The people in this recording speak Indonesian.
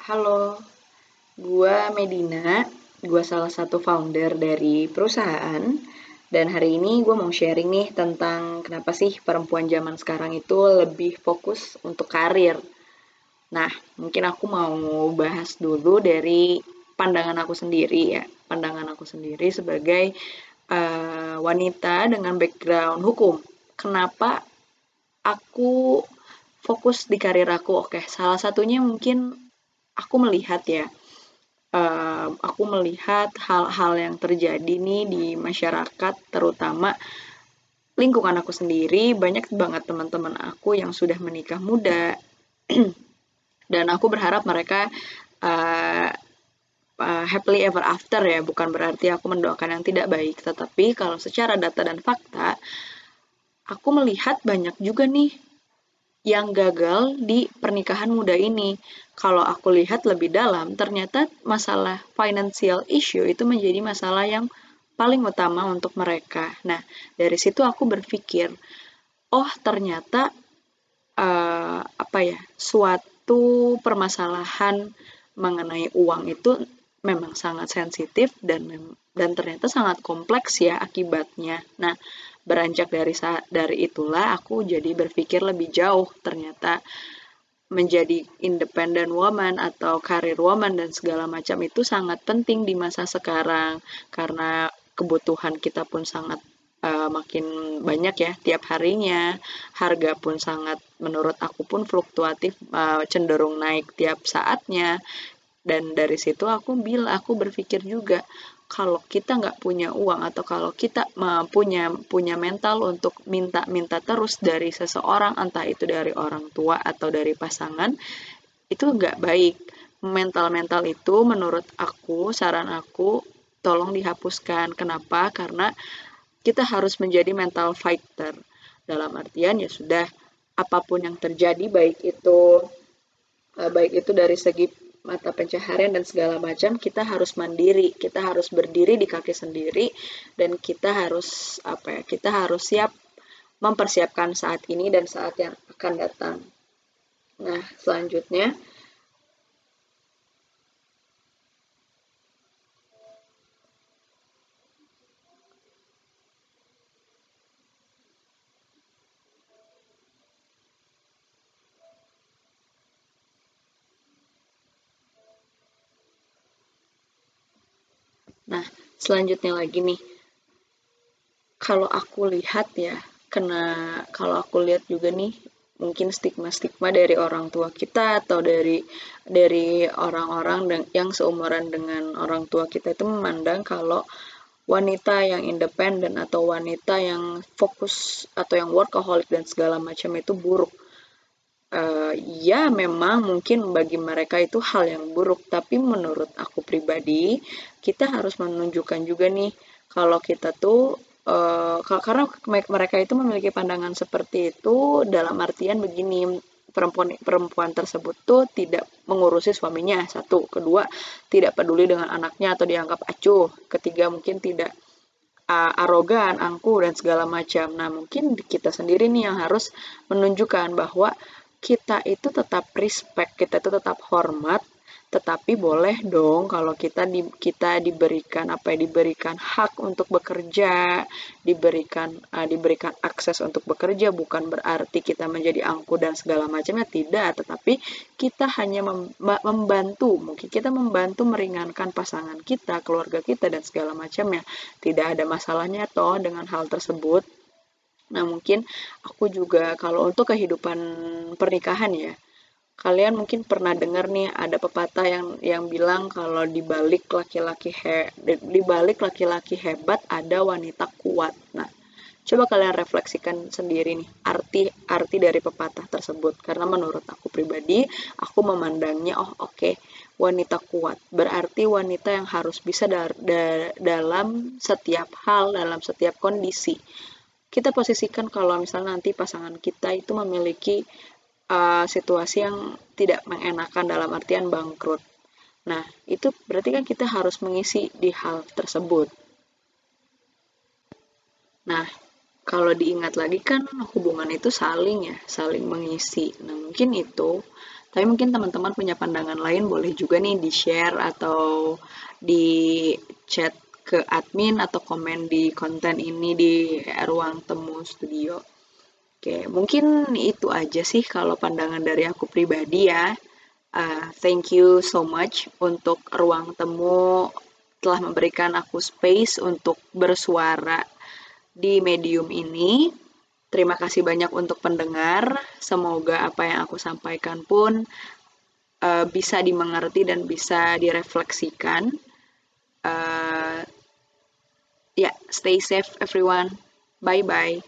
Halo, gua Medina, gua salah satu founder dari perusahaan dan hari ini gue mau sharing nih tentang kenapa sih perempuan zaman sekarang itu lebih fokus untuk karir. Nah, mungkin aku mau bahas dulu dari pandangan aku sendiri ya, pandangan aku sendiri sebagai uh, wanita dengan background hukum. Kenapa aku fokus di karir aku? Oke, salah satunya mungkin aku melihat ya, uh, aku melihat hal-hal yang terjadi nih di masyarakat, terutama lingkungan aku sendiri, banyak banget teman-teman aku yang sudah menikah muda, dan aku berharap mereka uh, uh, happily ever after ya, bukan berarti aku mendoakan yang tidak baik, tetapi kalau secara data dan fakta, aku melihat banyak juga nih yang gagal di pernikahan muda ini. Kalau aku lihat lebih dalam, ternyata masalah financial issue itu menjadi masalah yang paling utama untuk mereka. Nah, dari situ aku berpikir, oh ternyata uh, apa ya, suatu permasalahan mengenai uang itu memang sangat sensitif dan dan ternyata sangat kompleks ya akibatnya. Nah, beranjak dari dari itulah aku jadi berpikir lebih jauh. Ternyata menjadi independent woman atau career woman dan segala macam itu sangat penting di masa sekarang. Karena kebutuhan kita pun sangat uh, makin banyak ya tiap harinya. Harga pun sangat menurut aku pun fluktuatif uh, cenderung naik tiap saatnya. Dan dari situ aku bilang aku berpikir juga kalau kita nggak punya uang atau kalau kita punya punya mental untuk minta-minta terus dari seseorang entah itu dari orang tua atau dari pasangan itu nggak baik. Mental-mental itu menurut aku saran aku tolong dihapuskan. Kenapa? Karena kita harus menjadi mental fighter. Dalam artian ya sudah apa pun yang terjadi baik itu eh, baik itu dari segi mata pencaharian dan segala macam kita harus mandiri. Kita harus berdiri di kaki sendiri dan kita harus apa ya kita harus siap mempersiapkan saat ini dan saat yang akan datang. Nah selanjutnya Nah, selanjutnya lagi nih, kalau aku lihat ya, kena kalau aku lihat juga nih, mungkin stigma-stigma dari orang tua kita atau dari dari orang-orang yang seumuran dengan orang tua kita itu memandang kalau wanita yang independen atau wanita yang fokus atau yang workaholic dan segala macam itu buruk uh, ya memang mungkin bagi mereka itu hal yang buruk, tapi menurut aku pribadi, kita harus menunjukkan juga nih kalau kita tuh uh, karena mereka itu memiliki pandangan seperti itu dalam artian begini, perempuan perempuan tersebut tuh tidak mengurusi suaminya, satu, kedua tidak peduli dengan anaknya atau dianggap acuh, ketiga mungkin tidak uh, arogan, angkuh dan segala macam. Nah, mungkin kita sendiri nih yang harus menunjukkan bahwa kita itu tetap respect, kita itu tetap hormat, tetapi boleh dong kalau kita di, kita diberikan apa ya diberikan hak untuk bekerja, diberikan uh, diberikan akses untuk bekerja bukan berarti kita menjadi angku dan segala macamnya tidak, tetapi kita hanya mem membantu, mungkin kita membantu meringankan pasangan kita, keluarga kita dan segala macamnya. Tidak ada masalahnya toh dengan hal tersebut. Nah, mungkin aku juga kalau untuk kehidupan pernikahan ya, kalian mungkin pernah dengar nih ada pepatah yang yang bilang kalau di balik laki-laki he, di balik laki-laki hebat ada wanita kuat. Nah, coba kalian refleksikan sendiri nih arti arti dari pepatah tersebut. Karena menurut aku pribadi aku memandangnya oh oke okay, wanita kuat. Berarti wanita yang harus bisa da da dalam setiap hal dalam setiap kondisi kita posisikan kalau misalnya nanti pasangan kita itu memiliki uh, situasi yang tidak mengenakan dalam artian bangkrut. Nah, itu berarti kan kita harus mengisi di hal tersebut. Nah, kalau diingat lagi kan hubungan itu saling ya, saling mengisi. Nah, mungkin itu Tapi mungkin teman-teman punya pandangan lain boleh juga nih di-share atau di chat ke admin atau komen di konten ini di ruang temu studio. Oke, mungkin itu aja sih kalau pandangan dari aku pribadi ya. Uh, thank you so much untuk ruang temu telah memberikan aku space untuk bersuara di medium ini. Terima kasih banyak untuk pendengar. Semoga apa yang aku sampaikan pun uh, bisa dimengerti dan bisa direfleksikan. Uh, yeah, stay safe everyone. Bye bye.